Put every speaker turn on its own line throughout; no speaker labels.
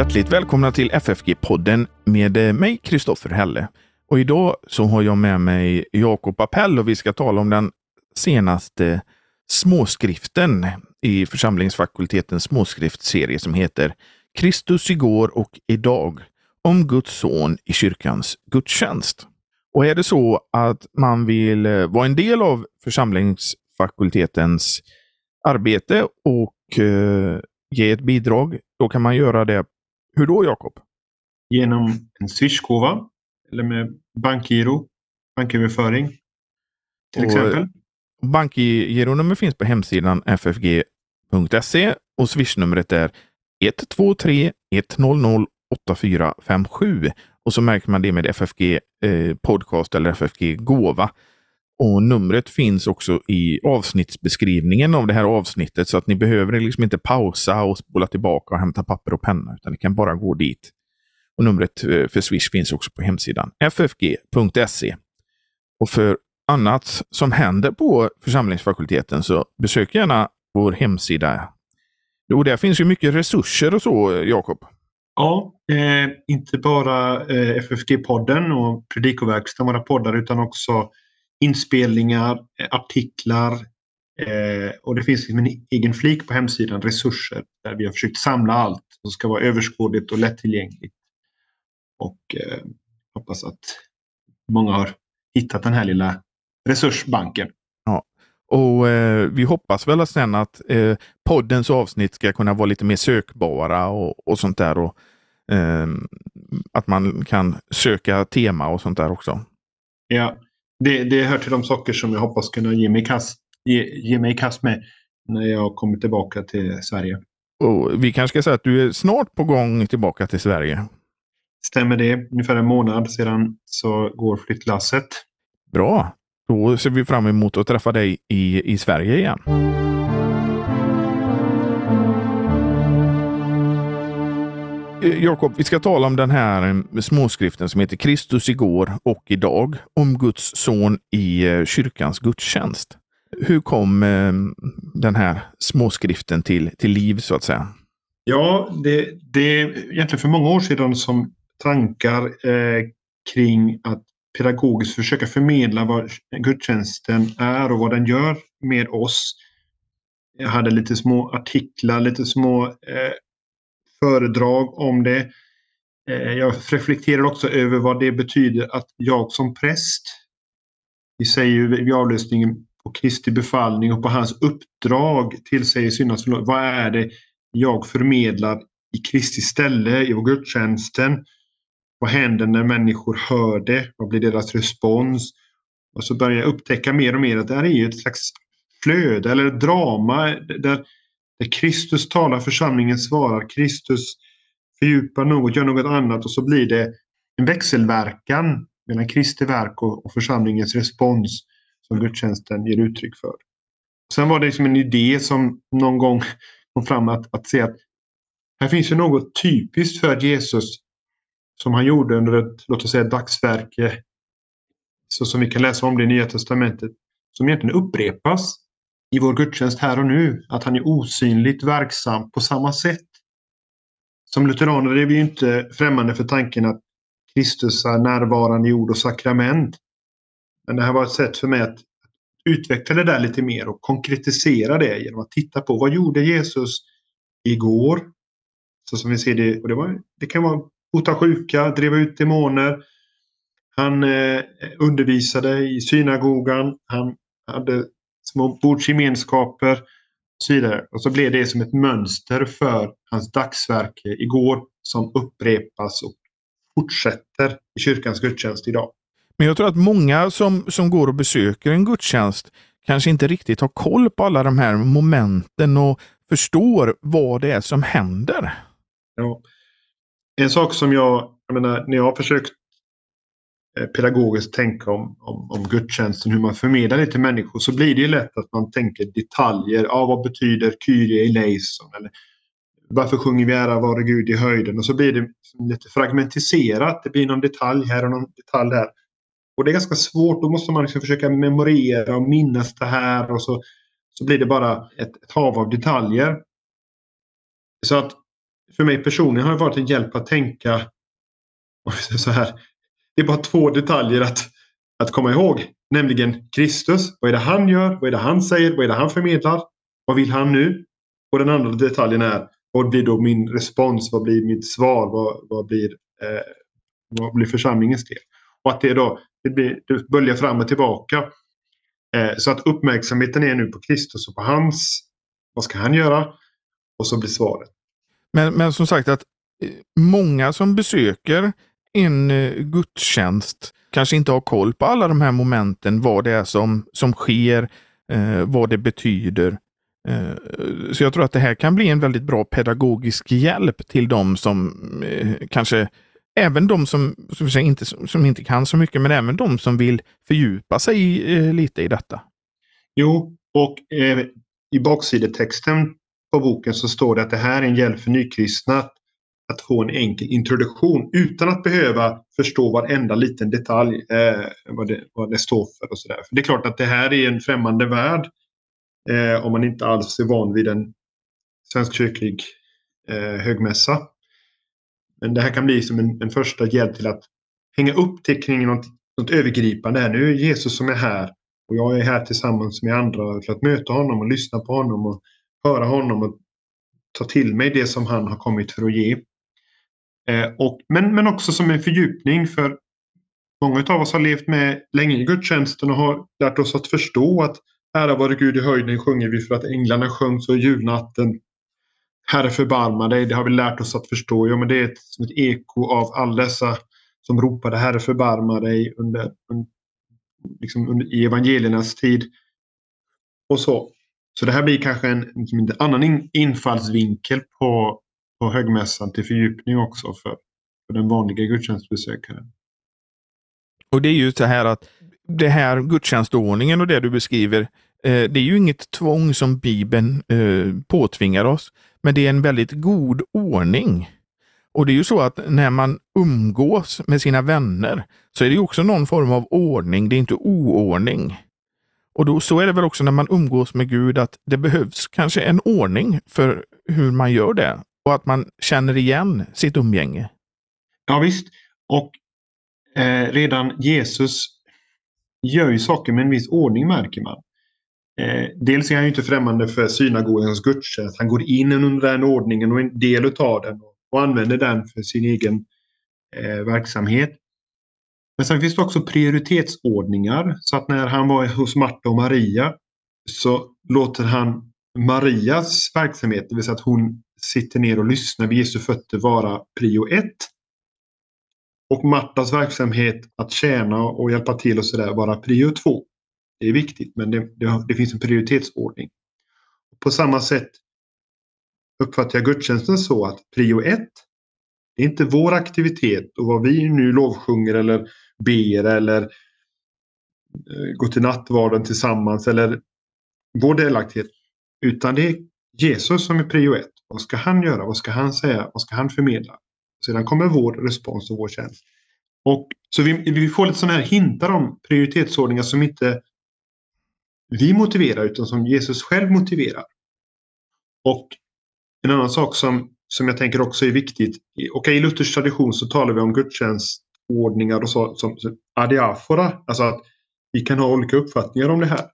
Hjärtligt välkomna till FFG-podden med eh, mig, Kristoffer Helle. Och idag så har jag med mig Jakob Appell och vi ska tala om den senaste småskriften i församlingsfakultetens småskriftserie som heter Kristus igår och idag om Guds son i kyrkans gudstjänst. Och är det så att man vill eh, vara en del av församlingsfakultetens arbete och eh, ge ett bidrag, då kan man göra det. Hur då Jakob?
Genom en swishgåva eller med bankgiro, banköverföring till
Och,
exempel.
Bankgironummer finns på hemsidan ffg.se och swishnumret är 123 100 8457. Och så märker man det med FFG eh, podcast eller FFG gåva. Och numret finns också i avsnittsbeskrivningen av det här avsnittet så att ni behöver liksom inte pausa och spola tillbaka och hämta papper och penna utan ni kan bara gå dit. Och numret eh, för Swish finns också på hemsidan ffg.se. Och för annat som händer på församlingsfakulteten så besök gärna vår hemsida. Och där finns ju mycket resurser och så, Jakob.
Ja, eh, inte bara eh, FFG-podden och Predikoverkstan, våra poddar, utan också inspelningar, eh, artiklar eh, och det finns liksom en egen flik på hemsidan, resurser, där vi har försökt samla allt som ska vara överskådligt och lättillgängligt. Och eh, hoppas att många har hittat den här lilla resursbanken.
Och eh, vi hoppas väl sen att eh, poddens avsnitt ska kunna vara lite mer sökbara och, och sånt där. Och, eh, att man kan söka tema och sånt där också.
Ja, det, det hör till de saker som jag hoppas kunna ge mig i kast, ge, ge mig kast med när jag kommer tillbaka till Sverige.
Och vi kanske ska säga att du är snart på gång tillbaka till Sverige.
Stämmer det? Ungefär en månad sedan så går flyttlasset.
Bra! Då ser vi fram emot att träffa dig i, i Sverige igen. Eh, Jakob, vi ska tala om den här eh, småskriften som heter Kristus igår och idag om Guds son i eh, kyrkans gudstjänst. Hur kom den här småskriften till, till liv så att säga?
Ja, det, det är egentligen för många år sedan som tankar eh, kring att pedagogiskt försöka förmedla vad gudstjänsten är och vad den gör med oss. Jag hade lite små artiklar, lite små eh, föredrag om det. Eh, jag reflekterar också över vad det betyder att jag som präst, vi säger ju vid avlösningen på Kristi befallning och på hans uppdrag tillsäger syndans förlåt. Vad är det jag förmedlar i Kristi ställe i vår gudstjänsten? Vad händer när människor hör det? Vad blir deras respons? Och så börjar jag upptäcka mer och mer att det här är ju ett slags flöde eller drama där, där Kristus talar, församlingen svarar, Kristus fördjupar något, gör något annat och så blir det en växelverkan mellan Kristi verk och, och församlingens respons som gudstjänsten ger uttryck för. Sen var det liksom en idé som någon gång kom fram att, att se att här finns ju något typiskt för Jesus som han gjorde under ett, låt oss säga, dagsverke. Så som vi kan läsa om det i Nya Testamentet. Som egentligen upprepas i vår gudstjänst här och nu. Att han är osynligt verksam på samma sätt. Som lutheraner är vi inte främmande för tanken att Kristus är närvarande i ord och sakrament. Men det här var ett sätt för mig att utveckla det där lite mer och konkretisera det genom att titta på vad gjorde Jesus igår? Så som vi ser det, och det, var, det kan vara bota sjuka, driva ut demoner. Han eh, undervisade i synagogan. Han hade små bordsgemenskaper och så vidare. Och så blev det som ett mönster för hans dagsverke igår som upprepas och fortsätter i kyrkans gudstjänst idag.
Men jag tror att många som, som går och besöker en gudstjänst kanske inte riktigt har koll på alla de här momenten och förstår vad det är som händer.
Ja. En sak som jag, jag menar, när jag har försökt Eh, pedagogiskt tänka om, om, om gudstjänsten, hur man förmedlar det till människor, så blir det lätt att man tänker detaljer. Ja, vad betyder Kyrie eleison? Eller varför sjunger vi ära vare Gud i höjden? Och så blir det liksom lite fragmentiserat. Det blir någon detalj här och någon detalj där. Och det är ganska svårt. Då måste man liksom försöka memorera och minnas det här. Och så, så blir det bara ett, ett hav av detaljer. Så att för mig personligen har det varit en hjälp att tänka så här. Det är bara två detaljer att, att komma ihåg. Nämligen Kristus. Vad är det han gör? Vad är det han säger? Vad är det han förmedlar? Vad vill han nu? Och den andra detaljen är vad blir då min respons? Vad blir mitt svar? Vad, vad blir, eh, vad blir församlingens del? Och att det då det, blir, det böljar fram och tillbaka. Eh, så att uppmärksamheten är nu på Kristus och på hans, vad ska han göra? Och så blir svaret.
Men, men som sagt att eh, många som besöker en eh, gudstjänst kanske inte har koll på alla de här momenten, vad det är som, som sker, eh, vad det betyder. Eh, så jag tror att det här kan bli en väldigt bra pedagogisk hjälp till de som eh, kanske Även de som, som, inte, som inte kan så mycket, men även de som vill fördjupa sig eh, lite i detta.
Jo, och eh, i baksidetexten på boken så står det att det här är en hjälp för nykristna att få en enkel introduktion utan att behöva förstå varenda liten detalj eh, vad, det, vad det står för. och sådär. För Det är klart att det här är en främmande värld eh, om man inte alls är van vid en svenskkyrklig eh, högmässa. Men det här kan bli som en, en första hjälp till att hänga upp det kring något, något övergripande. Här. Nu är Jesus som är här och jag är här tillsammans med andra för att möta honom och lyssna på honom och höra honom och ta till mig det som han har kommit för att ge. Eh, och, men, men också som en fördjupning för många av oss har levt med länge i gudstjänsten och har lärt oss att förstå att Ära vare Gud i höjden sjunger vi för att änglarna sjöng så i julnatten. Herre förbarma dig, det har vi lärt oss att förstå. Ja, men det är ett, ett eko av alla dessa som ropade Herre förbarma dig under, liksom under, i evangeliernas tid. Och så. Så det här blir kanske en, liksom en annan infallsvinkel på, på högmässan till fördjupning också för, för den vanliga gudstjänstbesökaren.
Och det är ju så här att det här gudstjänstordningen och det du beskriver, eh, det är ju inget tvång som Bibeln eh, påtvingar oss, men det är en väldigt god ordning. Och det är ju så att när man umgås med sina vänner så är det ju också någon form av ordning, det är inte oordning. Och då, så är det väl också när man umgås med Gud att det behövs kanske en ordning för hur man gör det och att man känner igen sitt umgänge.
Ja visst. Och eh, redan Jesus gör ju saker med en viss ordning märker man. Eh, dels är han ju inte främmande för synagogans gudstjänst. Han går in under den ordningen och en del av den och använder den för sin egen eh, verksamhet. Men sen finns det också prioritetsordningar. Så att när han var hos Marta och Maria så låter han Marias verksamhet, det vill säga att hon sitter ner och lyssnar vid Jesu fötter, vara prio ett. Och Martas verksamhet att tjäna och hjälpa till och sådär vara prio två. Det är viktigt men det, det, det finns en prioritetsordning. På samma sätt uppfattar jag gudstjänsten så att prio ett det är inte vår aktivitet och vad vi nu lovsjunger eller ber eller eh, går till nattvarden tillsammans eller vår delaktighet. Utan det är Jesus som är prio ett. Vad ska han göra? Vad ska han säga? Vad ska han förmedla? Sedan kommer vår respons och vår tjänst. Och, så vi, vi får lite sådana här hintar om prioritetsordningar som inte vi motiverar utan som Jesus själv motiverar. Och en annan sak som, som jag tänker också är viktigt. Och I Luthers tradition så talar vi om gudstjänstordningar och så, som, som adiafora. Alltså att vi kan ha olika uppfattningar om det här.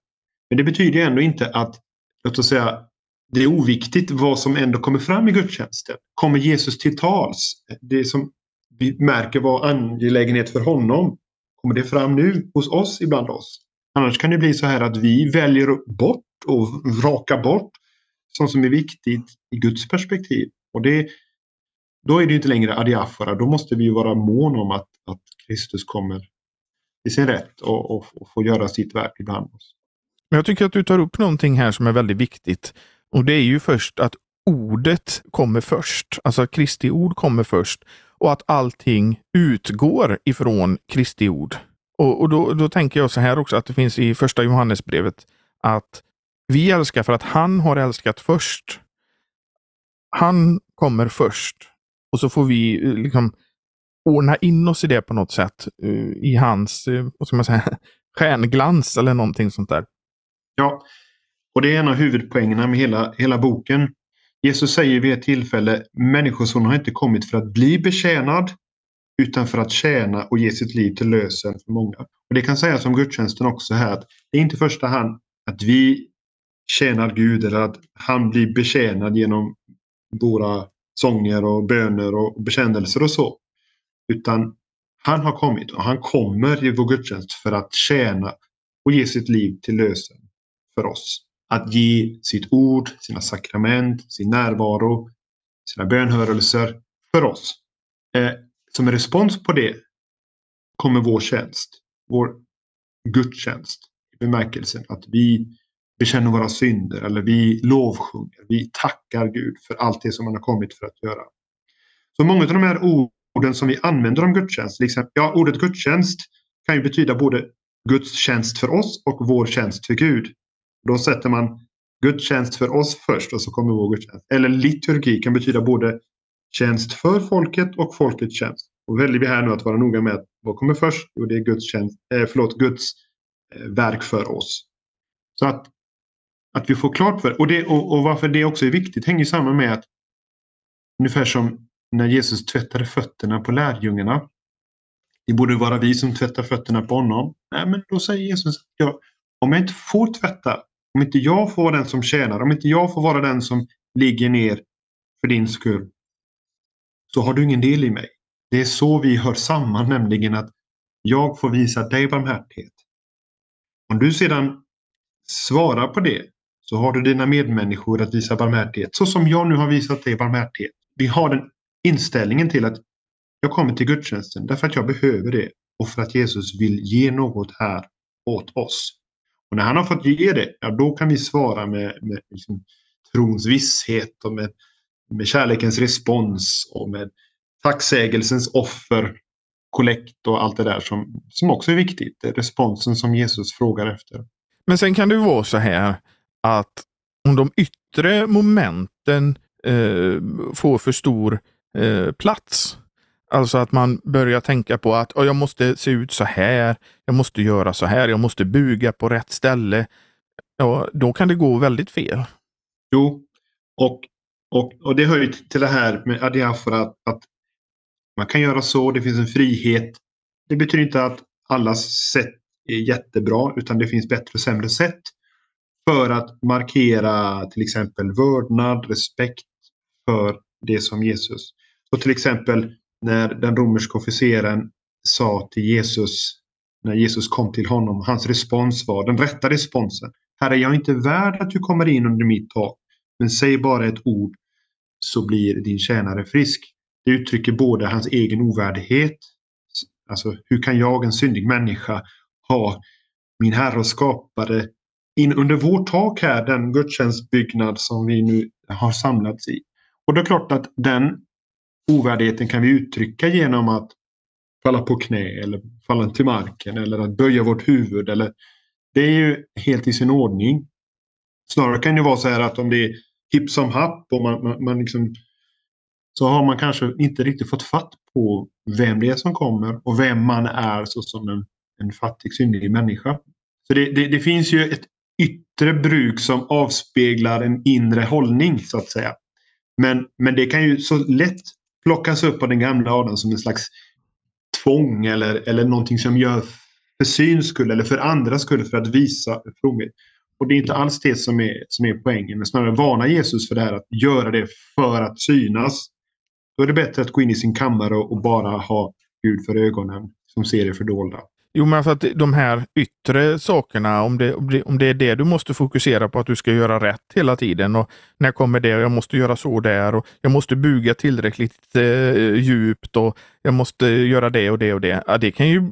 Men det betyder ändå inte att, låt oss säga, det är oviktigt vad som ändå kommer fram i gudstjänsten. Kommer Jesus till tals? Det som vi märker var angelägenhet för honom. Kommer det fram nu hos oss ibland oss? Annars kan det bli så här att vi väljer bort och raka bort sånt som är viktigt i Guds perspektiv. Och det, då är det inte längre adiafora. Då måste vi vara mån om att, att Kristus kommer i sin rätt och, och, och får göra sitt verk ibland oss.
Jag tycker att du tar upp någonting här som är väldigt viktigt. Och det är ju först att ordet kommer först. Alltså Kristi ord kommer först. Och att allting utgår ifrån Kristi ord. Och, och då, då tänker jag så här också att det finns i första Johannesbrevet att vi älskar för att han har älskat först. Han kommer först. Och så får vi eh, liksom ordna in oss i det på något sätt. Eh, I hans, eh, vad ska man säga, stjärnglans eller någonting sånt där.
Ja, och det är en av huvudpoängerna med hela, hela boken. Jesus säger vid ett tillfälle, Människosonen har inte kommit för att bli betjänad utan för att tjäna och ge sitt liv till lösen för många. Och Det kan sägas om gudstjänsten också här, att det är inte i första hand att vi tjänar Gud eller att han blir betjänad genom våra sånger och böner och bekännelser och så. Utan han har kommit och han kommer i vår gudstjänst för att tjäna och ge sitt liv till lösen för oss. Att ge sitt ord, sina sakrament, sin närvaro, sina bönhörelser för oss. Eh, som en respons på det kommer vår tjänst, vår gudstjänst i bemärkelsen att vi bekänner våra synder eller vi lovsjunger, vi tackar Gud för allt det som han har kommit för att göra. Så många av de här orden som vi använder om gudstjänst, liksom, ja, ordet gudstjänst kan ju betyda både Guds tjänst för oss och vår tjänst för Gud. Då sätter man gudstjänst för oss först och så kommer vår gudstjänst. Eller liturgi kan betyda både tjänst för folket och folkets tjänst. Och väljer vi här nu att vara noga med vad kommer först? Jo, det är Guds, tjänst, eh, förlåt, Guds eh, verk för oss. Så att, att vi får klart för och, det, och, och varför det också är viktigt hänger samman med att ungefär som när Jesus tvättade fötterna på lärjungarna. Det borde vara vi som tvättar fötterna på honom. Nej, men då säger Jesus ja, om jag inte får tvätta, om inte jag får vara den som tjänar, om inte jag får vara den som ligger ner för din skull, så har du ingen del i mig. Det är så vi hör samman, nämligen att jag får visa dig barmhärtighet. Om du sedan svarar på det så har du dina medmänniskor att visa barmhärtighet, så som jag nu har visat dig barmhärtighet. Vi har den inställningen till att jag kommer till gudstjänsten därför att jag behöver det och för att Jesus vill ge något här åt oss. Och när han har fått ge det, ja, då kan vi svara med, med liksom, trons visshet och med, med kärlekens respons och med tacksägelsens offer, kollekt och allt det där som, som också är viktigt. Det är responsen som Jesus frågar efter.
Men sen kan det vara så här att om de yttre momenten eh, får för stor eh, plats. Alltså att man börjar tänka på att jag måste se ut så här, jag måste göra så här, jag måste buga på rätt ställe. Ja, då kan det gå väldigt fel.
Jo, och, och, och det hör ju till det här med adiafora att, att man kan göra så, det finns en frihet. Det betyder inte att allas sätt är jättebra, utan det finns bättre och sämre sätt för att markera till exempel vördnad, respekt för det som Jesus. Så till exempel när den romerska officeren sa till Jesus, när Jesus kom till honom, hans respons var den rätta responsen. Herre, jag är inte värd att du kommer in under mitt tak, men säg bara ett ord så blir din tjänare frisk. Det uttrycker både hans egen ovärdighet, alltså hur kan jag, en syndig människa, ha min Herre och skapare in under vårt tak här, den gudstjänstbyggnad som vi nu har samlats i. Och det är klart att den ovärdigheten kan vi uttrycka genom att falla på knä eller falla till marken eller att böja vårt huvud. Eller, det är ju helt i sin ordning. Snarare kan det vara så här att om det är hipp som happ och man, man, man liksom, så har man kanske inte riktigt fått fatt på vem det är som kommer och vem man är såsom en, en fattig syndig människa. Så det, det, det finns ju ett yttre bruk som avspeglar en inre hållning så att säga. Men, men det kan ju så lätt plockas upp av den gamla adeln som en slags tvång eller, eller någonting som gör för syns skull eller för andras skull för att visa fromhet. Och det är inte alls det som är, som är poängen, men snarare varna Jesus för det här att göra det för att synas. Då är det bättre att gå in i sin kammare och, och bara ha Gud för ögonen som ser det fördolda.
Jo, men alltså att de här yttre sakerna, om det, om det är det du måste fokusera på, att du ska göra rätt hela tiden. Och när kommer det? Jag måste göra så där och jag måste buga tillräckligt eh, djupt och jag måste göra det och det och det. Ja, det kan ju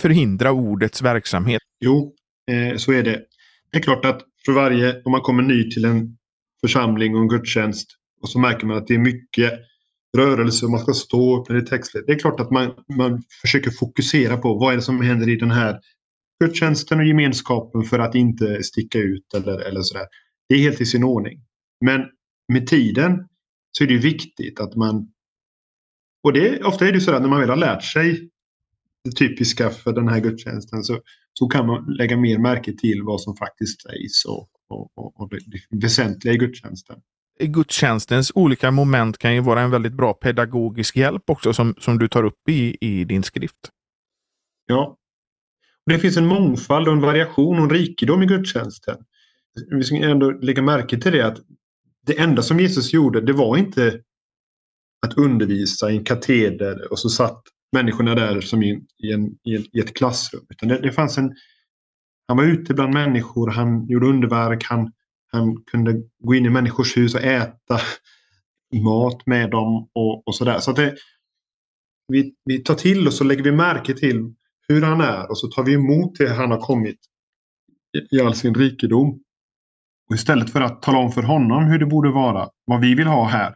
förhindra ordets verksamhet.
Jo, eh, så är det. Det är klart att för varje, om man kommer ny till en församling och en gudstjänst och så märker man att det är mycket rörelse och man ska stå upp när det är textligt. Det är klart att man, man försöker fokusera på vad är det som händer i den här gudstjänsten och gemenskapen för att inte sticka ut eller, eller sådär. Det är helt i sin ordning. Men med tiden så är det viktigt att man och det, ofta är det så att när man väl har lärt sig det typiska för den här gudstjänsten så, så kan man lägga mer märke till vad som faktiskt sägs och, och, och, och det, det väsentliga i gudstjänsten
gudstjänstens olika moment kan ju vara en väldigt bra pedagogisk hjälp också som, som du tar upp i, i din skrift.
Ja. Det finns en mångfald och en variation och en rikedom i gudstjänsten. Vi ska ändå lägga märke till det att det enda som Jesus gjorde det var inte att undervisa i en kateder och så satt människorna där som i, i, en, i ett klassrum. Utan det, det fanns en, han var ute bland människor, han gjorde underverk, han, han kunde gå in i människors hus och äta mat med dem och, och sådär. Så det, vi, vi tar till oss och lägger vi märke till hur han är och så tar vi emot det han har kommit i, i all sin rikedom. Och istället för att tala om för honom hur det borde vara, vad vi vill ha här,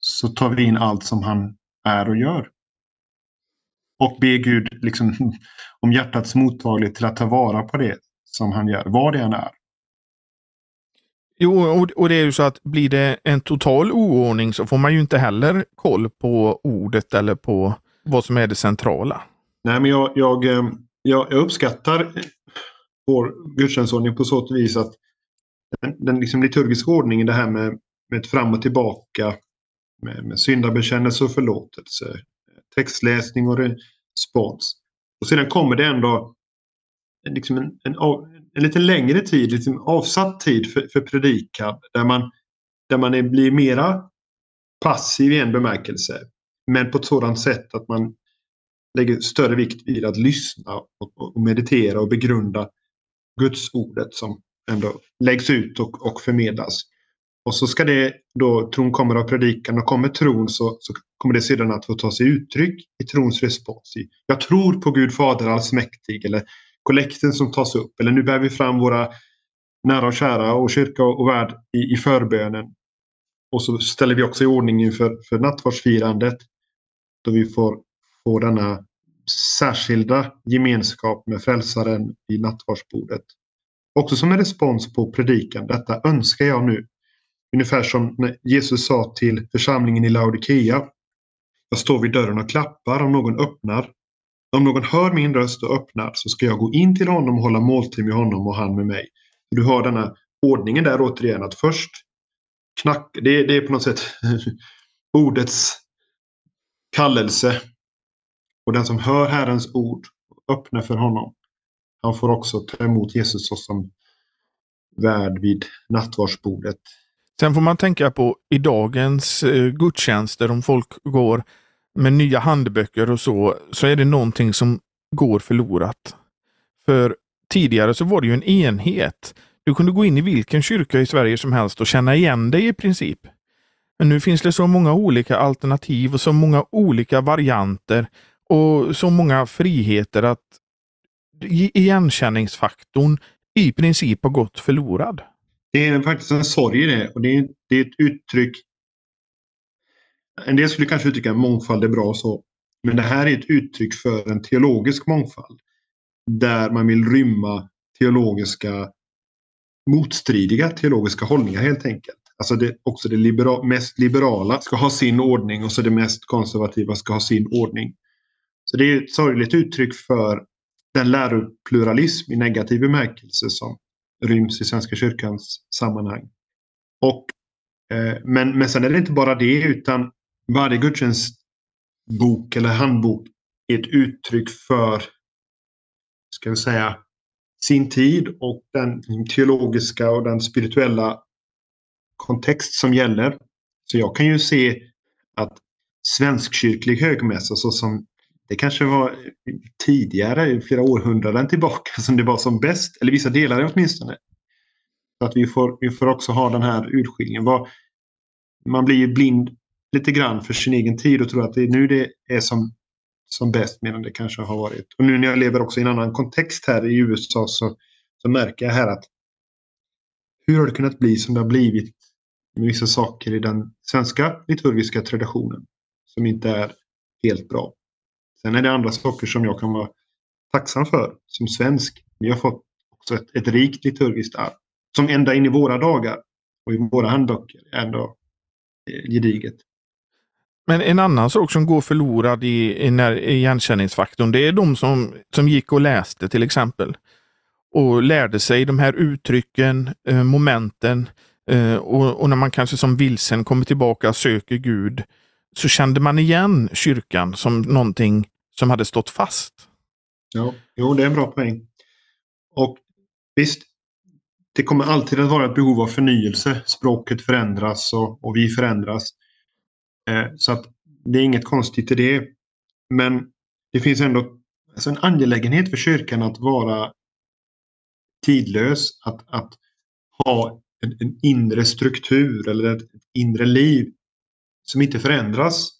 så tar vi in allt som han är och gör. Och ber Gud liksom, om hjärtats mottaglighet till att ta vara på det som han gör, vad det än är.
Jo, och det är ju så att blir det en total oordning så får man ju inte heller koll på ordet eller på vad som är det centrala.
Nej, men jag, jag, eh, jag, jag uppskattar vår gudstjänstordning på så vis att den, den liksom liturgiska ordningen, det här med, med fram och tillbaka, med, med syndabekännelse och förlåtelse, textläsning och respons. Och sedan kommer det ändå liksom en, en, en lite längre tid, liksom avsatt tid för, för predikan där man, där man är, blir mera passiv i en bemärkelse. Men på ett sådant sätt att man lägger större vikt vid att lyssna och, och meditera och begrunda Guds ordet som ändå läggs ut och, och förmedlas. Och så ska det då, tron kommer av predikan och kommer tron så, så kommer det sedan att få ta sig uttryck i trons respons. Jag tror på Gud Fader allsmäktig eller kollekten som tas upp eller nu bär vi fram våra nära och kära och kyrka och värld i, i förbönen. Och så ställer vi också i ordning inför för nattvardsfirandet då vi får, får denna särskilda gemenskap med frälsaren i nattvardsbordet. Också som en respons på predikan. Detta önskar jag nu. Ungefär som när Jesus sa till församlingen i Laodikea. Jag står vid dörren och klappar om någon öppnar. Om någon hör min röst och öppnar så ska jag gå in till honom och hålla måltid med honom och han med mig. Du har denna ordningen där återigen att först knacka. Det, det är på något sätt ordets kallelse. Och den som hör Herrens ord och öppnar för honom han får också ta emot Jesus som värd vid nattvardsbordet.
Sen får man tänka på i dagens eh, gudstjänster, om folk går med nya handböcker och så, så är det någonting som går förlorat. För tidigare så var det ju en enhet. Du kunde gå in i vilken kyrka i Sverige som helst och känna igen dig i princip. Men nu finns det så många olika alternativ och så många olika varianter och så många friheter att igenkänningsfaktorn i princip har gått förlorad.
Det är faktiskt en sorg i det och det är, det är ett uttryck. En del skulle kanske uttrycka att mångfald är bra så. Men det här är ett uttryck för en teologisk mångfald. Där man vill rymma teologiska motstridiga teologiska hållningar helt enkelt. Alltså det, också det libera mest liberala ska ha sin ordning och så det mest konservativa ska ha sin ordning. Så det är ett sorgligt uttryck för den läropluralism i negativ bemärkelse som ryms i Svenska kyrkans sammanhang. Och, eh, men, men sen är det inte bara det utan varje gudstjänstbok eller handbok är ett uttryck för ska vi säga, sin tid och den teologiska och den spirituella kontext som gäller. Så jag kan ju se att svenskkyrklig högmässa så som det kanske var tidigare, flera århundraden tillbaka, som det var som bäst. Eller vissa delar åtminstone. Så att vi får, vi får också ha den här urskiljningen. Man blir ju blind lite grann för sin egen tid och tror att det är nu det är som, som bäst medan det kanske har varit. Och nu när jag lever också i en annan kontext här i USA så, så märker jag här att hur har det kunnat bli som det har blivit med vissa saker i den svenska liturgiska traditionen som inte är helt bra. Sen är det andra saker som jag kan vara tacksam för som svensk. Vi har fått också ett, ett rikt liturgiskt arv som ända in i våra dagar och i våra handböcker är ändå eh, gediget.
Men en annan sak som går förlorad i, i när, igenkänningsfaktorn, det är de som, som gick och läste till exempel. Och lärde sig de här uttrycken, eh, momenten, Eh, och, och, när man kanske som vilsen kommer tillbaka och söker Gud så kände man igen kyrkan som någonting som hade stått fast.
Ja, jo, det är en bra poäng. Och visst, det kommer alltid att vara ett behov av förnyelse. Språket förändras och, och vi förändras. Eh, så att det är inget konstigt i det. Men det finns ändå alltså en angelägenhet för kyrkan att vara tidlös. Att, att ha en, en inre struktur eller ett inre liv som inte förändras.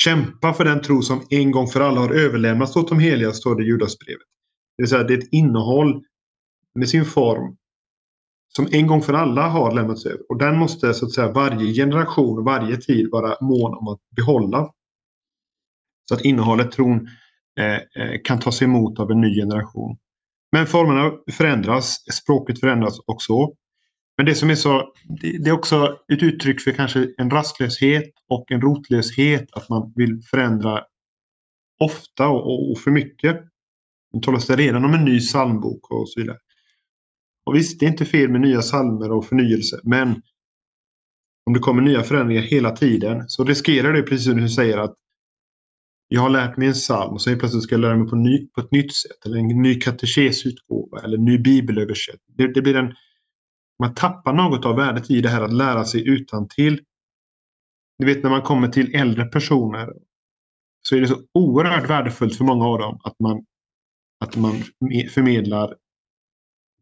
Kämpa för den tro som en gång för alla har överlämnats åt de heliga, står det i Judasbrevet. Det vill säga, det är ett innehåll med sin form som en gång för alla har lämnats över. Och den måste så att säga varje generation varje tid vara mån om att behålla. Så att innehållet, tron, eh, eh kan tas emot av en ny generation. Men formerna förändras, språket förändras också. Men det som är så, det är också ett uttryck för kanske en rastlöshet och en rotlöshet. Att man vill förändra ofta och, för mycket. Nu talas det redan om en ny psalmbok och så vidare. Och visst, det är inte fel med nya psalmer och förnyelse. Men om det kommer nya förändringar hela tiden så riskerar det, precis som du säger, att jag har lärt mig en psalm och så helt plötsligt ska jag lära mig på, ny, på ett nytt sätt. Eller en ny katekesutgåva eller en ny bibelöversättning. Det, det blir en man tappar något av värdet i det här att lära sig utan till. Du vet när man kommer till äldre personer så är det så oerhört värdefullt för många av dem att man, att man förmedlar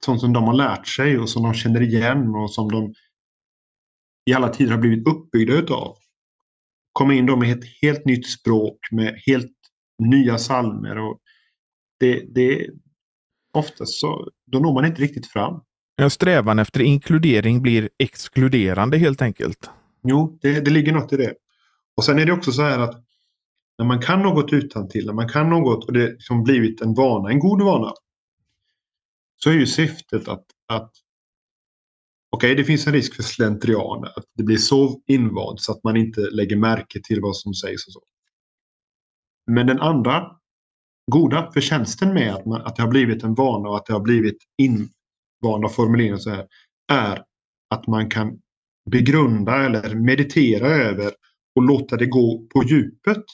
sånt som de har lärt sig och som de känner igen och som de i alla tider har blivit uppbyggda utav. Komma in då med ett helt nytt språk med helt nya salmer och det, det oftast så då når man inte riktigt fram.
Ja, strävan efter inkludering blir exkluderande helt enkelt.
Jo, det, det ligger något i det. Och sen är det också så här att när man kan något utan till, när man kan något och det som blivit en vana, en god vana, så är ju syftet att, att Okej, okay, det finns en risk för slentrian, att det blir så invand så att man inte lägger märke till vad som sägs och så. Men den andra goda förtjänsten med att, man, att det har blivit en vana och att det har blivit invanda formuleringar så här, är att man kan begrunda eller meditera över och låta det gå på djupet.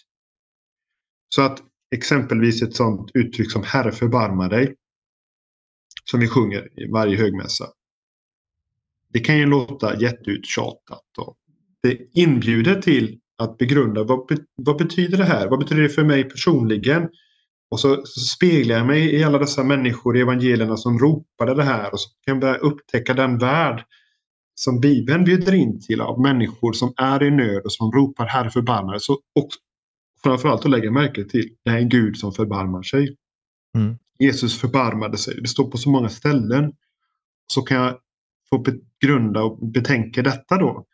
Så att exempelvis ett sådant uttryck som Herre förbarma dig, som vi sjunger i varje högmässa. Det kan ju låta jätteuttjatat. Det inbjuder till att begrunda vad, vad betyder det här? Vad betyder det för mig personligen? Och så, så speglar jag mig i alla dessa människor i evangelierna som ropade det här och så kan jag börja upptäcka den värld som Bibeln bjuder in till av människor som är i nöd och som ropar Herre förbannade. Så och framförallt att lägga märke till det är en Gud som förbarmar sig. Mm. Jesus förbarmade sig. Det står på så många ställen. Så kan jag få begrunda och betänka detta då.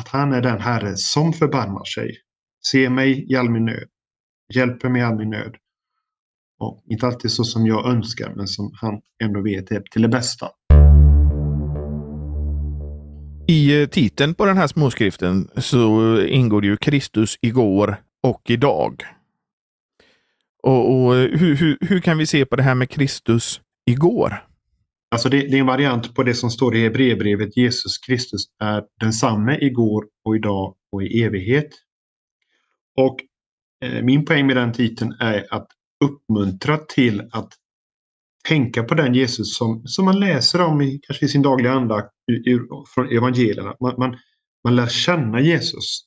Att han är den Herre som förbarmar sig. Se mig i all min nöd. Hjälper mig i all min nöd. Och inte alltid så som jag önskar, men som han ändå vet är till det bästa.
I eh, titeln på den här småskriften så eh, ingår det ju Kristus igår och idag. Och, och hur, hur, hur, kan vi se på det här med Kristus igår?
Alltså det, det är en variant på det som står i Hebreerbrevet. Jesus Kristus är densamme igår och idag och i evighet. Och eh, min poäng med den titeln är att uppmuntra till att tänka på den Jesus som, som man läser om i, kanske i sin dagliga andakt från evangelierna. Man, man, man lär känna Jesus,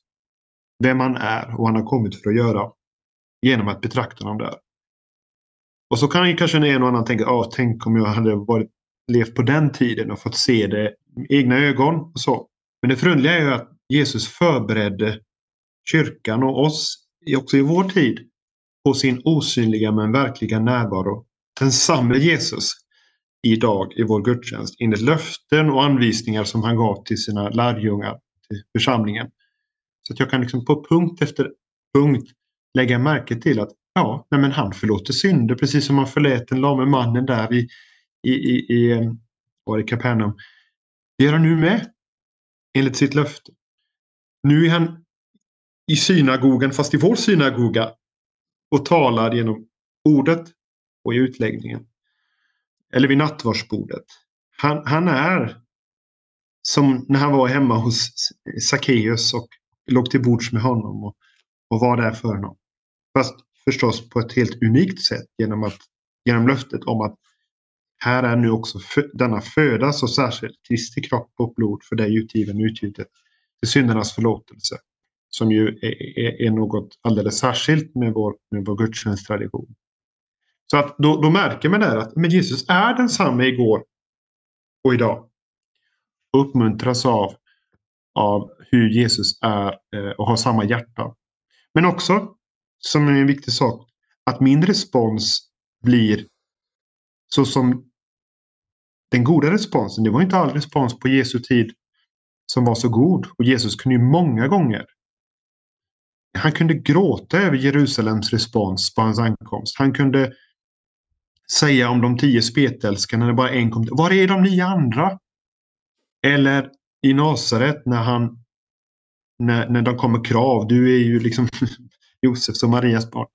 vem han är och vad han har kommit för att göra genom att betrakta honom där. Och så kan ju kanske en och annan tänka, ah, tänk om jag hade varit, levt på den tiden och fått se det med egna ögon. Och så. Men det förundliga är ju att Jesus förberedde kyrkan och oss också i vår tid på sin osynliga men verkliga närvaro. Densamme Jesus idag i vår gudstjänst enligt löften och anvisningar som han gav till sina lärjungar, till församlingen. Så att jag kan liksom på punkt efter punkt lägga märke till att ja, nej men han förlåter synder precis som han förlät den lame mannen där i, i, i, i, eh, var i Kapernaum. Det gör han nu med enligt sitt löfte. Nu är han i synagogan, fast i vår synagoga, och talar genom ordet och i utläggningen. Eller vid nattvardsbordet. Han, han är som när han var hemma hos Sackeus och låg till bords med honom och, och var där för honom. Fast förstås på ett helt unikt sätt genom, att, genom löftet om att här är nu också denna föda så särskilt Kristi kropp och blod för dig utgiven utgjutet till syndernas förlåtelse. Som ju är, är, är, något alldeles särskilt med vår, med vår gudstjänsttradition. Så att då, då märker man där att men Jesus är densamme igår och idag. Och uppmuntras av, av hur Jesus är eh, och har samma hjärta. Men också, som är en viktig sak, att min respons blir så som den goda responsen. Det var inte all respons på Jesu tid som var så god. Och Jesus kunde ju många gånger han kunde gråta över Jerusalems respons på hans ankomst. Han kunde säga om de tio spetälskarna när bara en kom. Var är de nio andra? Eller i Nasaret när han när, när de kommer krav. Du är ju liksom Josefs och Marias barn.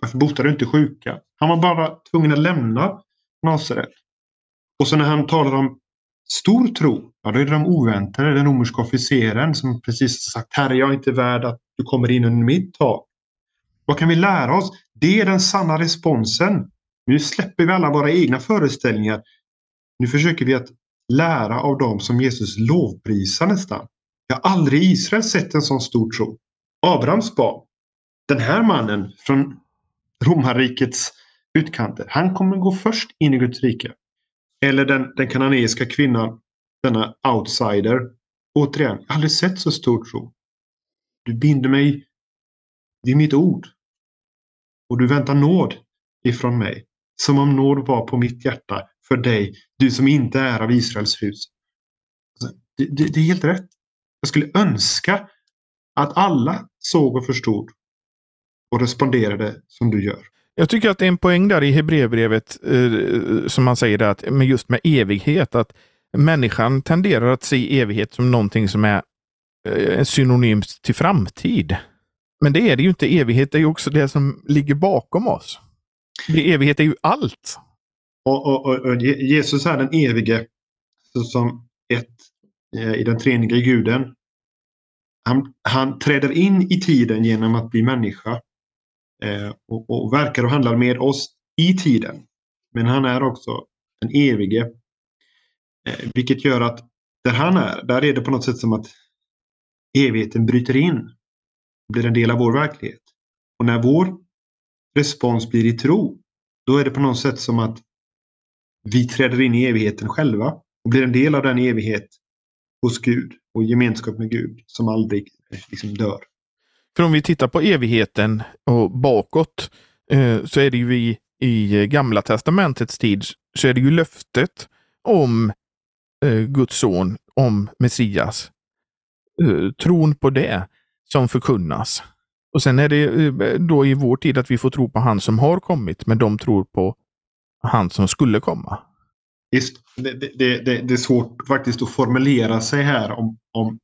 Varför botar du inte sjuka? Han var bara tvungen att lämna Nasaret. Och så när han talar om stor tro, ja, då är det de oväntade, den romerska officeren som precis sagt Herre, jag är inte värd att du kommer in under mitt tak. Vad kan vi lära oss? Det är den sanna responsen. Nu släpper vi alla våra egna föreställningar. Nu försöker vi att lära av dem som Jesus lovprisar nästan. Jag har aldrig i Israel sett en sån stor tro. Abrahams barn. Den här mannen från romarrikets utkanter. Han kommer gå först in i Guds rike. Eller den, den kananeiska kvinnan, denna outsider. Återigen, jag har aldrig sett så stor tro. Du binder mig vid mitt ord. Och du väntar nåd ifrån mig. Som om nåd var på mitt hjärta för dig, du som inte är av Israels hus. Alltså, det, det, det är helt rätt. Jag skulle önska att alla såg och förstod och responderade som du gör.
Jag tycker att det är en poäng där i Hebreerbrevet eh, som man säger att med just med evighet, att människan tenderar att se evighet som någonting som är eh, synonymt till framtid. Men det är det ju inte. Evighet är ju också det som ligger bakom oss. Det, evighet är ju allt.
Och, och, och, och Jesus är den evige som ett eh, i den treeniga guden. Han, han träder in i tiden genom att bli människa Eh, och, och verkar och handlar med oss i tiden. Men han är också den evige. Eh, vilket gör att där han är, där är det på något sätt som att evigheten bryter in. Blir en del av vår verklighet. Och när vår respons blir i tro, då är det på något sätt som att vi träder in i evigheten själva och blir en del av den evighet hos Gud och gemenskap med Gud som aldrig eh, liksom dör.
För om vi tittar på evigheten och bakåt eh, så är det ju i, i Gamla Testamentets tid så är det ju löftet om eh, Guds son, om Messias. Eh, tron på det som förkunnas. Och sen är det eh, då i vår tid att vi får tro på han som har kommit, men de tror på han som skulle komma.
Just, det, det, det, det är svårt faktiskt att formulera sig här om, om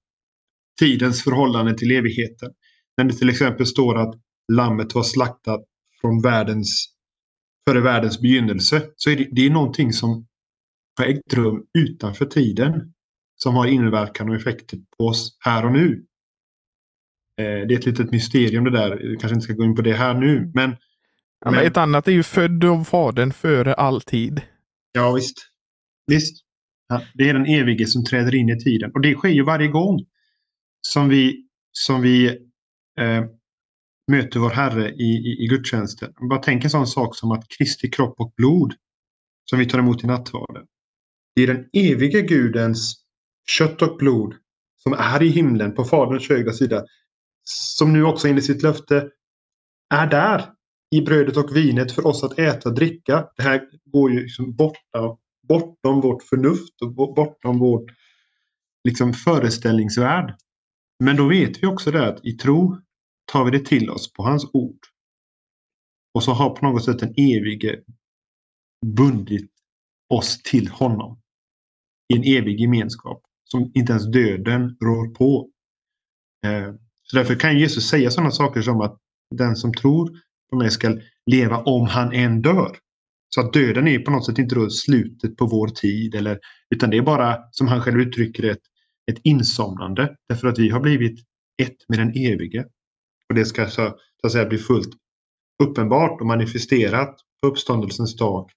tidens förhållande till evigheten. När det till exempel står att lammet var slaktat från världens, före världens begynnelse så är det, det är någonting som har ägt rum utanför tiden som har inverkan och effekter på oss här och nu. Eh, det är ett litet mysterium det där. Vi kanske inte ska gå in på det här nu. Men,
ja, men... ett annat är ju född av Fadern före all tid.
Ja visst. Visst. Ja, det är den evige som träder in i tiden. Och det sker ju varje gång som vi, som vi eh, möter vår Herre i, i, i gudstjänsten. Bara tänk en sån sak som att Kristi kropp och blod som vi tar emot i nattvarden. Det är den evige Gudens kött och blod som är i himlen på Faderns högra sida. Som nu också enligt sitt löfte är där i brödet och vinet för oss att äta och dricka. Det här går ju liksom borta, bortom vårt förnuft och bortom vår liksom föreställningsvärld. Men då vet vi också det att i tro tar vi det till oss på hans ord. Och så har på något sätt den evige bundit oss till honom. I en evig gemenskap som inte ens döden rår på. Eh, så därför kan Jesus säga sådana saker som att den som tror på mig ska leva om han än dör. Så att döden är på något sätt inte då slutet på vår tid. Eller, utan det är bara, som han själv uttrycker det, ett insomnande. Därför att vi har blivit ett med den evige. Och det ska så, så att säga bli fullt uppenbart och manifesterat på uppståndelsens dag.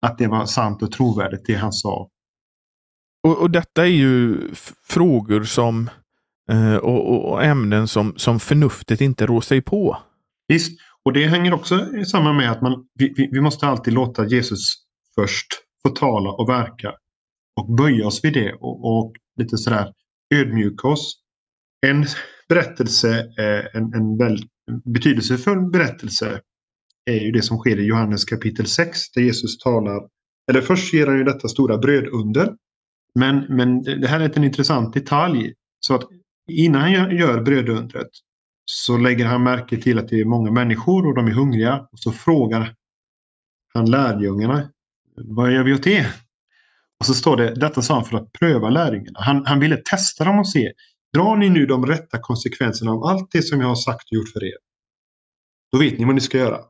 Att det var sant och trovärdigt det han sa.
Och, och detta är ju frågor som eh, och, och, ämnen som, som förnuftet inte rår sig på.
Visst, och det hänger också samman med att man, vi, vi måste alltid låta Jesus först få tala och verka och böja oss vid det och, och lite sådär ödmjuka oss. En berättelse, eh, en, en väldigt betydelsefull berättelse är ju det som sker i Johannes kapitel 6 där Jesus talar, eller först ger han ju detta stora brödunder. Men, men det här är en intressant detalj. Så att innan han gör brödundret så lägger han märke till att det är många människor och de är hungriga. Och så frågar han lärjungarna, vad gör vi åt det? Och så står det, detta sa han för att pröva lärjungarna. Han, han ville testa dem och se, drar ni nu de rätta konsekvenserna av allt det som jag har sagt och gjort för er? Då vet ni vad ni ska göra.